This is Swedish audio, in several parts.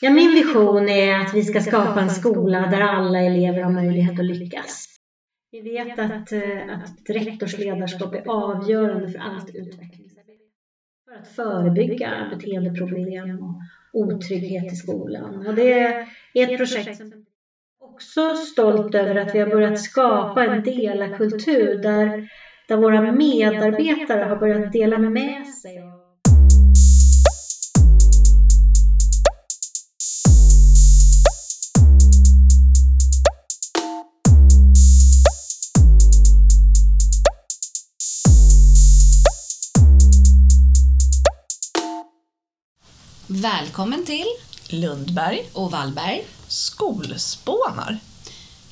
Ja, min vision är att vi ska skapa en skola där alla elever har möjlighet att lyckas. Vi vet att, eh, att rektors ledarskap är avgörande för allt utvecklingsarbete. För att förebygga beteendeproblem och otrygghet i skolan. Och det är ett projekt som också stolt över att vi har börjat skapa en delakultur där, där våra medarbetare har börjat dela med sig Välkommen till Lundberg och Wallberg. Skolspånar.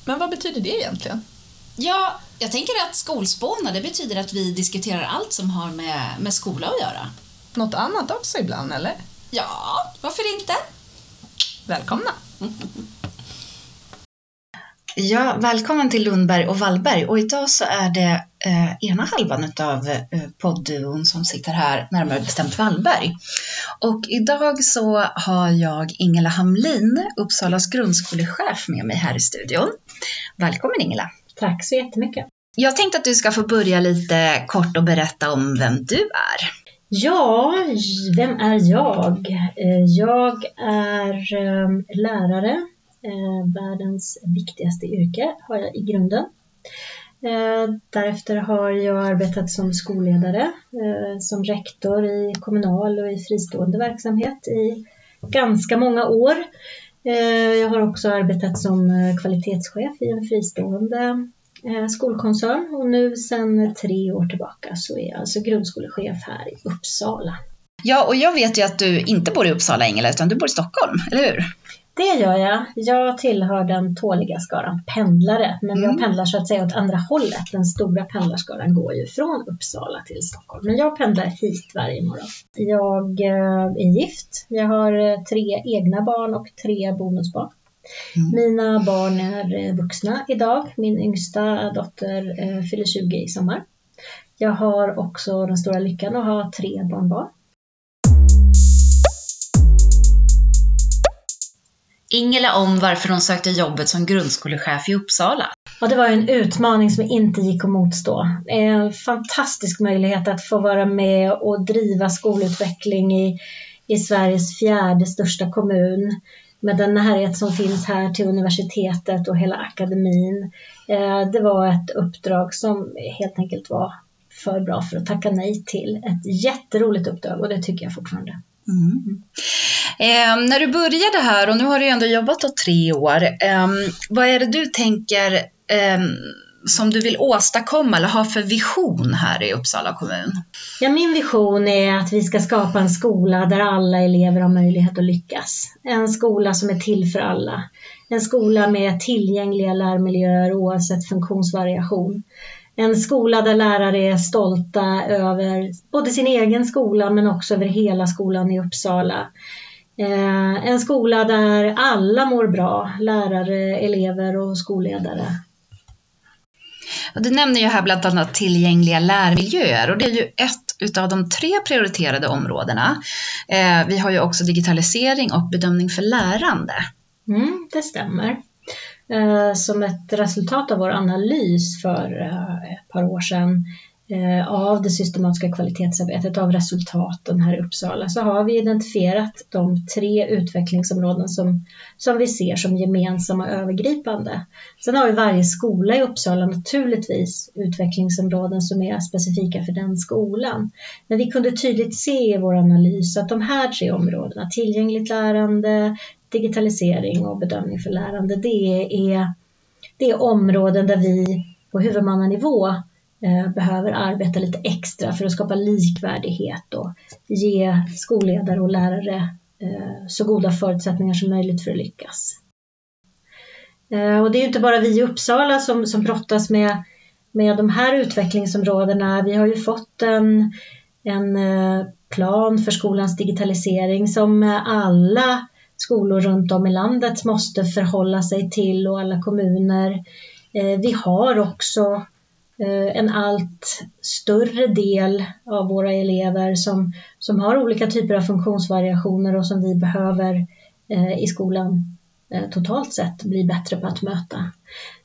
Men vad betyder det egentligen? Ja, jag tänker att skolspåna, det betyder att vi diskuterar allt som har med, med skola att göra. Något annat också ibland, eller? Ja, varför inte? Välkomna! Ja, välkommen till Lundberg och Wallberg. Och idag så är det eh, ena halvan av eh, poddduon som sitter här, närmare bestämt Wallberg. Och idag så har jag Ingela Hamlin, Uppsalas grundskolechef med mig här i studion. Välkommen Ingela! Tack så jättemycket! Jag tänkte att du ska få börja lite kort och berätta om vem du är. Ja, vem är jag? Eh, jag är eh, lärare Eh, världens viktigaste yrke har jag i grunden. Eh, därefter har jag arbetat som skolledare, eh, som rektor i kommunal och i fristående verksamhet i ganska många år. Eh, jag har också arbetat som eh, kvalitetschef i en fristående skolkoncern och nu sedan tre år tillbaka så är jag alltså grundskolechef här i Uppsala. Ja, och jag vet ju att du inte bor i Uppsala, Ingela, utan du bor i Stockholm, eller hur? Det gör jag. Jag tillhör den tåliga skaran pendlare, men mm. jag pendlar så att säga åt andra hållet. Den stora pendlarskaran går ju från Uppsala till Stockholm, men jag pendlar hit varje morgon. Jag eh, är gift. Jag har eh, tre egna barn och tre bonusbarn. Mm. Mina barn är eh, vuxna idag. Min yngsta dotter fyller 20 i sommar. Jag har också den stora lyckan att ha tre barnbarn. Ingela om varför hon sökte jobbet som grundskolechef i Uppsala. Ja, det var en utmaning som inte gick att motstå. En fantastisk möjlighet att få vara med och driva skolutveckling i, i Sveriges fjärde största kommun med den närhet som finns här till universitetet och hela akademin. Eh, det var ett uppdrag som helt enkelt var för bra för att tacka nej till. Ett jätteroligt uppdrag och det tycker jag fortfarande. Mm. Eh, när du började här, och nu har du ändå jobbat då tre år, eh, vad är det du tänker eh, som du vill åstadkomma eller ha för vision här i Uppsala kommun? Ja, min vision är att vi ska skapa en skola där alla elever har möjlighet att lyckas. En skola som är till för alla. En skola med tillgängliga lärmiljöer oavsett funktionsvariation. En skola där lärare är stolta över både sin egen skola men också över hela skolan i Uppsala. Eh, en skola där alla mår bra, lärare, elever och skolledare. Du nämner ju här bland annat tillgängliga lärmiljöer och det är ju ett av de tre prioriterade områdena. Eh, vi har ju också digitalisering och bedömning för lärande. Mm, det stämmer. Eh, som ett resultat av vår analys för eh, ett par år sedan eh, av det systematiska kvalitetsarbetet, av resultaten här i Uppsala, så har vi identifierat de tre utvecklingsområden som, som vi ser som gemensamma och övergripande. Sen har ju varje skola i Uppsala naturligtvis utvecklingsområden som är specifika för den skolan. Men vi kunde tydligt se i vår analys att de här tre områdena, tillgängligt lärande, digitalisering och bedömning för lärande, det är, det är områden där vi på huvudmannanivå eh, behöver arbeta lite extra för att skapa likvärdighet och ge skolledare och lärare eh, så goda förutsättningar som möjligt för att lyckas. Eh, och det är inte bara vi i Uppsala som, som brottas med, med de här utvecklingsområdena. Vi har ju fått en, en plan för skolans digitalisering som alla skolor runt om i landet måste förhålla sig till och alla kommuner. Eh, vi har också eh, en allt större del av våra elever som, som har olika typer av funktionsvariationer och som vi behöver eh, i skolan totalt sett bli bättre på att möta.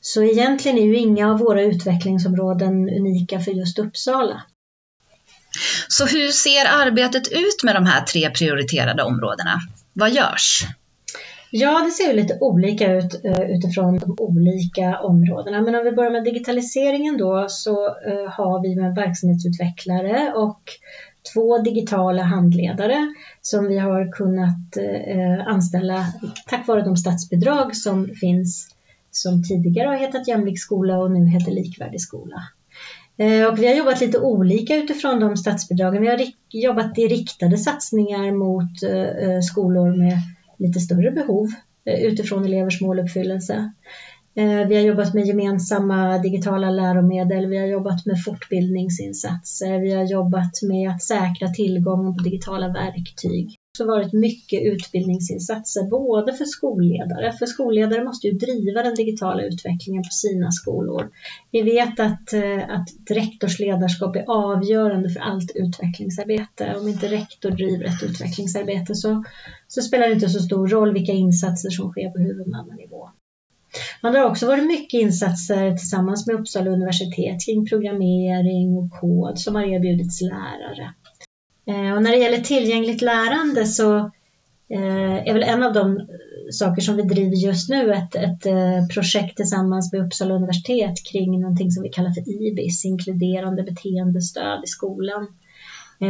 Så egentligen är ju inga av våra utvecklingsområden unika för just Uppsala. Så hur ser arbetet ut med de här tre prioriterade områdena? Vad görs? Ja, det ser ju lite olika ut eh, utifrån de olika områdena. Men om vi börjar med digitaliseringen då så eh, har vi med verksamhetsutvecklare och två digitala handledare som vi har kunnat eh, anställa tack vare de statsbidrag som finns som tidigare har hetat jämlik skola och nu heter likvärdig skola. Eh, och vi har jobbat lite olika utifrån de statsbidragen. Vi har jobbat i riktade satsningar mot eh, eh, skolor med lite större behov utifrån elevers måluppfyllelse. Vi har jobbat med gemensamma digitala läromedel, vi har jobbat med fortbildningsinsatser, vi har jobbat med att säkra tillgången på digitala verktyg också varit mycket utbildningsinsatser, både för skolledare, för skolledare måste ju driva den digitala utvecklingen på sina skolor. Vi vet att, eh, att rektors ledarskap är avgörande för allt utvecklingsarbete. Om inte rektor driver ett utvecklingsarbete så, så spelar det inte så stor roll vilka insatser som sker på huvudmannanivå. Man har också varit mycket insatser tillsammans med Uppsala universitet kring programmering och kod som har erbjudits lärare. Eh, och när det gäller tillgängligt lärande så eh, är väl en av de saker som vi driver just nu ett, ett eh, projekt tillsammans med Uppsala universitet kring någonting som vi kallar för IBIS, inkluderande beteendestöd i skolan.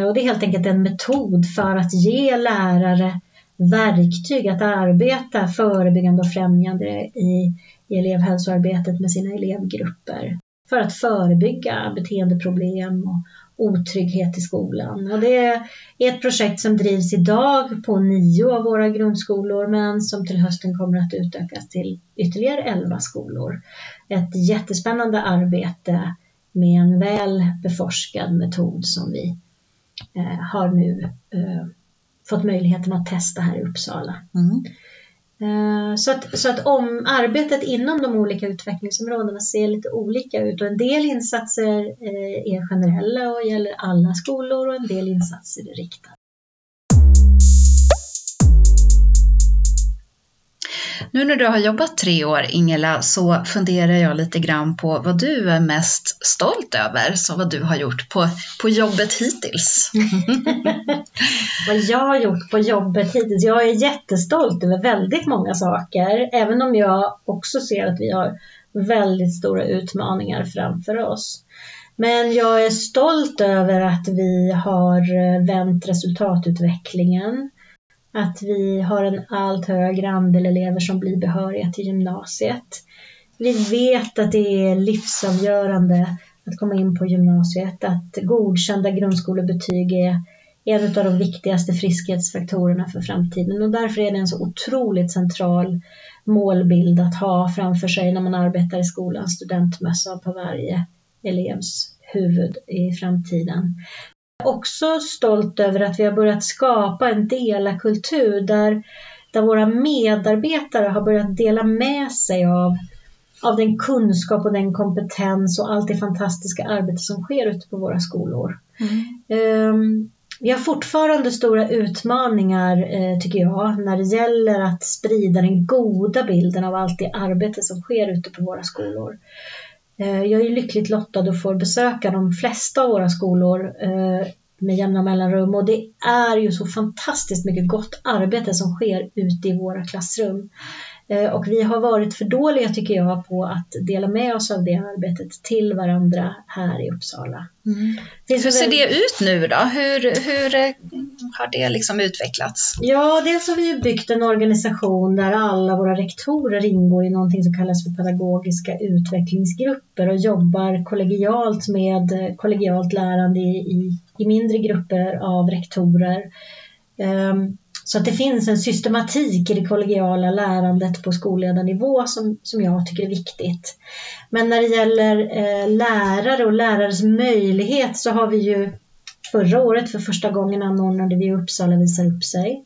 Och det är helt enkelt en metod för att ge lärare verktyg att arbeta förebyggande och främjande i, i elevhälsoarbetet med sina elevgrupper för att förebygga beteendeproblem och otrygghet i skolan. Och det är ett projekt som drivs idag på nio av våra grundskolor men som till hösten kommer att utökas till ytterligare elva skolor. Ett jättespännande arbete med en väl beforskad metod som vi eh, har nu eh, fått möjligheten att testa här i Uppsala. Mm. Eh, så att, så att om arbetet inom de olika utvecklingsområdena ser lite olika ut och en del insatser eh, är generella och gäller alla skolor och en del insatser är riktade. Nu när du har jobbat tre år, Ingela, så funderar jag lite grann på vad du är mest stolt över, så vad du har gjort på, på jobbet hittills. vad jag har gjort på jobbet hittills? Jag är jättestolt över väldigt många saker, även om jag också ser att vi har väldigt stora utmaningar framför oss. Men jag är stolt över att vi har eh, vänt resultatutvecklingen att vi har en allt högre andel elever som blir behöriga till gymnasiet. Vi vet att det är livsavgörande att komma in på gymnasiet, att godkända grundskolebetyg är en av de viktigaste friskhetsfaktorerna för framtiden och därför är det en så otroligt central målbild att ha framför sig när man arbetar i skolan, studentmössa på varje elevs huvud i framtiden också stolt över att vi har börjat skapa en delakultur där, där våra medarbetare har börjat dela med sig av, av den kunskap och den kompetens och allt det fantastiska arbete som sker ute på våra skolor. Mm. Um, vi har fortfarande stora utmaningar, eh, tycker jag, när det gäller att sprida den goda bilden av allt det arbete som sker ute på våra skolor. Eh, jag är lyckligt lottad och får besöka de flesta av våra skolor eh, med jämna mellanrum och det är ju så fantastiskt mycket gott arbete som sker ute i våra klassrum. Eh, och vi har varit för dåliga tycker jag på att dela med oss av det arbetet till varandra här i Uppsala. Mm. Hur ser det ut nu då? Hur, hur har det liksom utvecklats? Ja, dels har vi byggt en organisation där alla våra rektorer ingår i någonting som kallas för pedagogiska utvecklingsgrupper och jobbar kollegialt med eh, kollegialt lärande i, i, i mindre grupper av rektorer. Um, så att det finns en systematik i det kollegiala lärandet på skolledarnivå som, som jag tycker är viktigt. Men när det gäller eh, lärare och lärares möjlighet så har vi ju förra året för första gången anordnade vi Uppsala visar upp sig.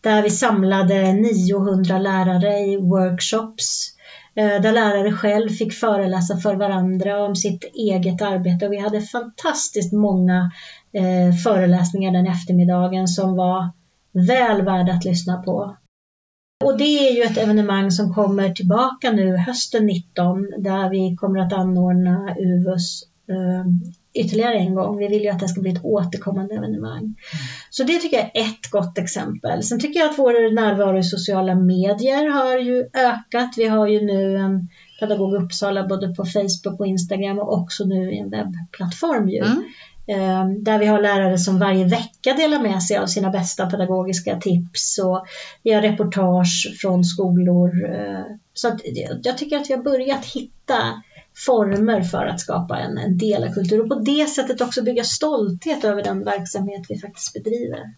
Där vi samlade 900 lärare i workshops eh, där lärare själv fick föreläsa för varandra om sitt eget arbete och vi hade fantastiskt många eh, föreläsningar den eftermiddagen som var väl värda att lyssna på. Och det är ju ett evenemang som kommer tillbaka nu hösten 19 där vi kommer att anordna UVUS eh, ytterligare en gång. Vi vill ju att det ska bli ett återkommande evenemang. Så det tycker jag är ett gott exempel. Sen tycker jag att vår närvaro i sociala medier har ju ökat. Vi har ju nu en Pedagog Uppsala både på Facebook och Instagram och också nu i en webbplattform ju. Mm. Ehm, där vi har lärare som varje vecka delar med sig av sina bästa pedagogiska tips och vi har reportage från skolor. Eh, så jag tycker att vi har börjat hitta former för att skapa en, en delakultur och på det sättet också bygga stolthet över den verksamhet vi faktiskt bedriver.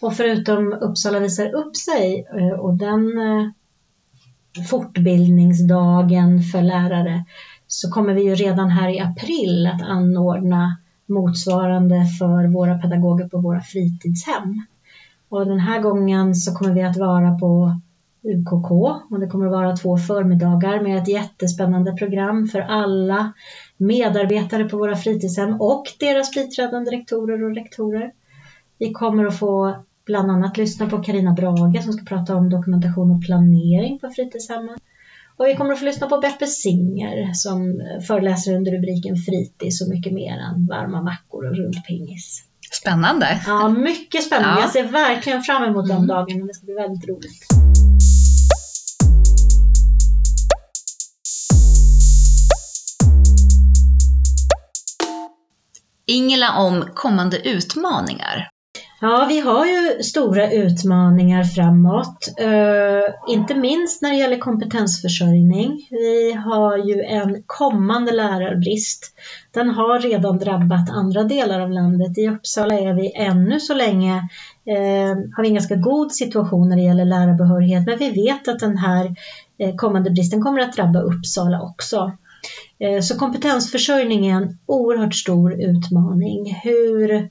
Och förutom Uppsala visar upp sig eh, och den eh, fortbildningsdagen för lärare så kommer vi ju redan här i april att anordna motsvarande för våra pedagoger på våra fritidshem. Och den här gången så kommer vi att vara på UKK och det kommer att vara två förmiddagar med ett jättespännande program för alla medarbetare på våra fritidshem och deras biträdande rektorer och rektorer. Vi kommer att få bland annat lyssna på Karina Brage som ska prata om dokumentation och planering på fritidshemmen. Och vi kommer att få lyssna på Beppe Singer som föreläser under rubriken Fritids och mycket mer än varma mackor och rundpingis. Spännande! Ja, mycket spännande. Ja. Jag ser verkligen fram emot mm. de dagarna. Det ska bli väldigt roligt. Ingela om kommande utmaningar. Ja, vi har ju stora utmaningar framåt, uh, inte minst när det gäller kompetensförsörjning. Vi har ju en kommande lärarbrist. Den har redan drabbat andra delar av landet. I Uppsala är vi ännu så länge uh, har vi en ganska god situation när det gäller lärarbehörighet, men vi vet att den här eh, kommande bristen kommer att drabba Uppsala också. Eh, så kompetensförsörjning är en oerhört stor utmaning. Hur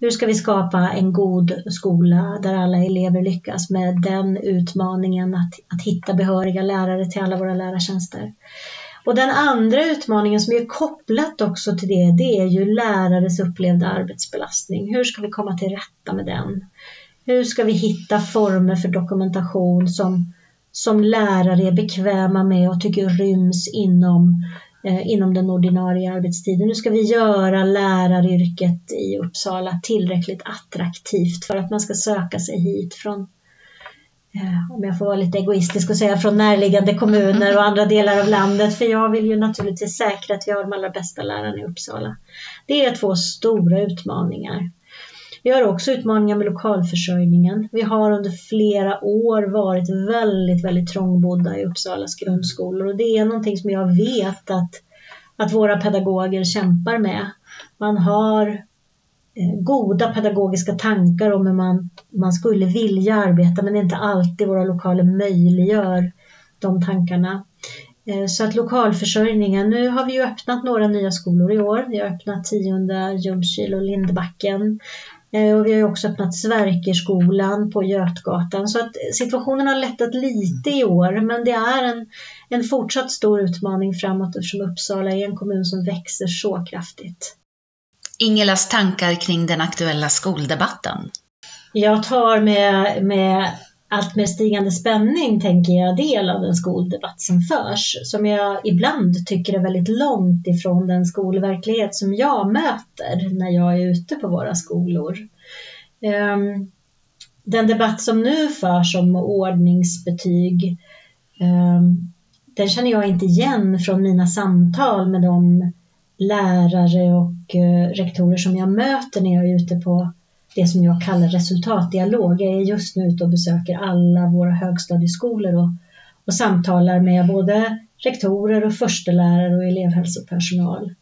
hur ska vi skapa en god skola där alla elever lyckas med den utmaningen att, att hitta behöriga lärare till alla våra lärartjänster? Och den andra utmaningen som är kopplat också till det, det är ju lärares upplevda arbetsbelastning. Hur ska vi komma till rätta med den? Hur ska vi hitta former för dokumentation som, som lärare är bekväma med och tycker ryms inom Eh, inom den ordinarie arbetstiden. Nu ska vi göra läraryrket i Uppsala tillräckligt attraktivt för att man ska söka sig hit från, eh, om jag får vara lite egoistisk och säga från närliggande kommuner och andra delar av landet. För jag vill ju naturligtvis säkra att vi har de allra bästa lärarna i Uppsala. Det är två stora utmaningar. Vi har också utmaningar med lokalförsörjningen. Vi har under flera år varit väldigt, väldigt trångbodda i Uppsalas grundskolor och det är någonting som jag vet att, att våra pedagoger kämpar med. Man har eh, goda pedagogiska tankar om hur man, man skulle vilja arbeta men det är inte alltid våra lokaler möjliggör de tankarna. Eh, så att lokalförsörjningen, nu har vi ju öppnat några nya skolor i år. Vi har öppnat tionde Ljungskile och Lindbacken. Eh, och vi har ju också öppnat Sverkerskolan på Götgatan så att situationen har lättat lite i år men det är en, en fortsatt stor utmaning framåt eftersom Uppsala är en kommun som växer så kraftigt. Ingelas tankar kring den aktuella skoldebatten? Jag tar med, med allt med stigande spänning tänker jag del av den skoldebatt som förs, som jag ibland tycker är väldigt långt ifrån den skolverklighet som jag möter när jag är ute på våra skolor. Ehm, den debatt som nu förs om ordningsbetyg, ehm, den känner jag inte igen från mina samtal med de lärare och eh, rektorer som jag möter när jag är ute på det som jag kallar resultatdialog. Jag är just nu ute och besöker alla våra högstadieskolor och, och samtalar med både rektorer och förstelärare och elevhälsopersonal.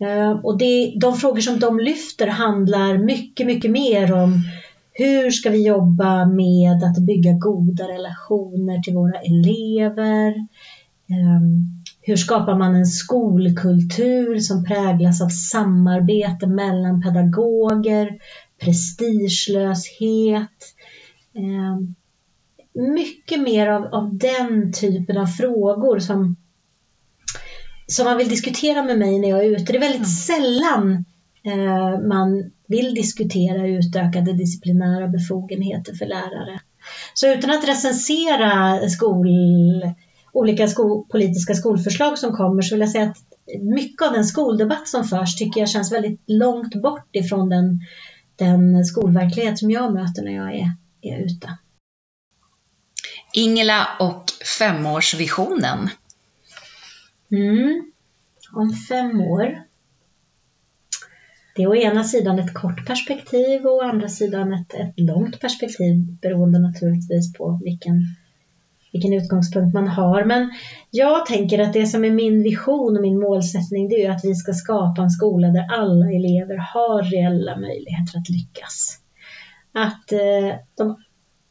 Eh, och det, de frågor som de lyfter handlar mycket, mycket mer om hur ska vi jobba med att bygga goda relationer till våra elever? Ehm, hur skapar man en skolkultur som präglas av samarbete mellan pedagoger, prestigelöshet. Eh, mycket mer av, av den typen av frågor som, som man vill diskutera med mig när jag är ute. Det är väldigt mm. sällan eh, man vill diskutera utökade disciplinära befogenheter för lärare. Så utan att recensera skol, olika skol, politiska skolförslag som kommer så vill jag säga att mycket av den skoldebatt som förs tycker jag känns väldigt långt bort ifrån den, den skolverklighet som jag möter när jag är, är ute. Ingela och femårsvisionen. Mm. Om fem år. Det är å ena sidan ett kort perspektiv och å andra sidan ett, ett långt perspektiv beroende naturligtvis på vilken, vilken utgångspunkt man har. Men jag tänker att det som är min vision och min målsättning det är att vi ska skapa en skola där alla elever har reella möjligheter att lyckas. Att eh, de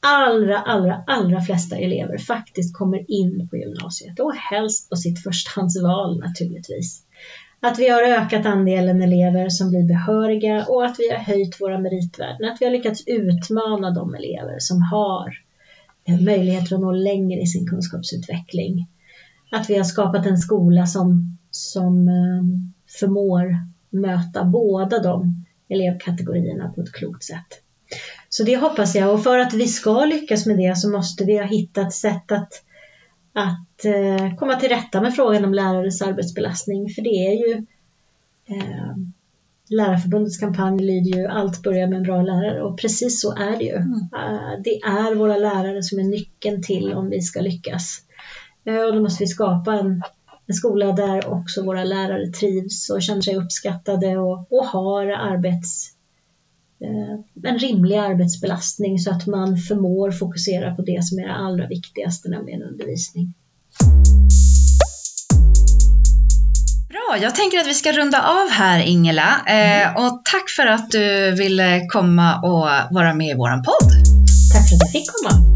allra, allra, allra flesta elever faktiskt kommer in på gymnasiet och helst på sitt förstahandsval naturligtvis. Att vi har ökat andelen elever som blir behöriga och att vi har höjt våra meritvärden. Att vi har lyckats utmana de elever som har möjligheter att nå längre i sin kunskapsutveckling. Att vi har skapat en skola som, som eh, förmår möta båda de elevkategorierna på ett klokt sätt. Så det hoppas jag och för att vi ska lyckas med det så måste vi ha hittat sätt att, att eh, komma till rätta med frågan om lärares arbetsbelastning för det är ju eh, Lärarförbundets kampanj lyder ju allt börjar med en bra lärare och precis så är det ju. Mm. Uh, det är våra lärare som är nyckeln till om vi ska lyckas. Uh, och då måste vi skapa en, en skola där också våra lärare trivs och känner sig uppskattade och, och har arbets Eh, en rimlig arbetsbelastning så att man förmår fokusera på det som är det allra viktigaste, nämligen undervisning. Bra, jag tänker att vi ska runda av här Ingela. Eh, mm. och tack för att du ville komma och vara med i vår podd. Tack för att jag fick komma.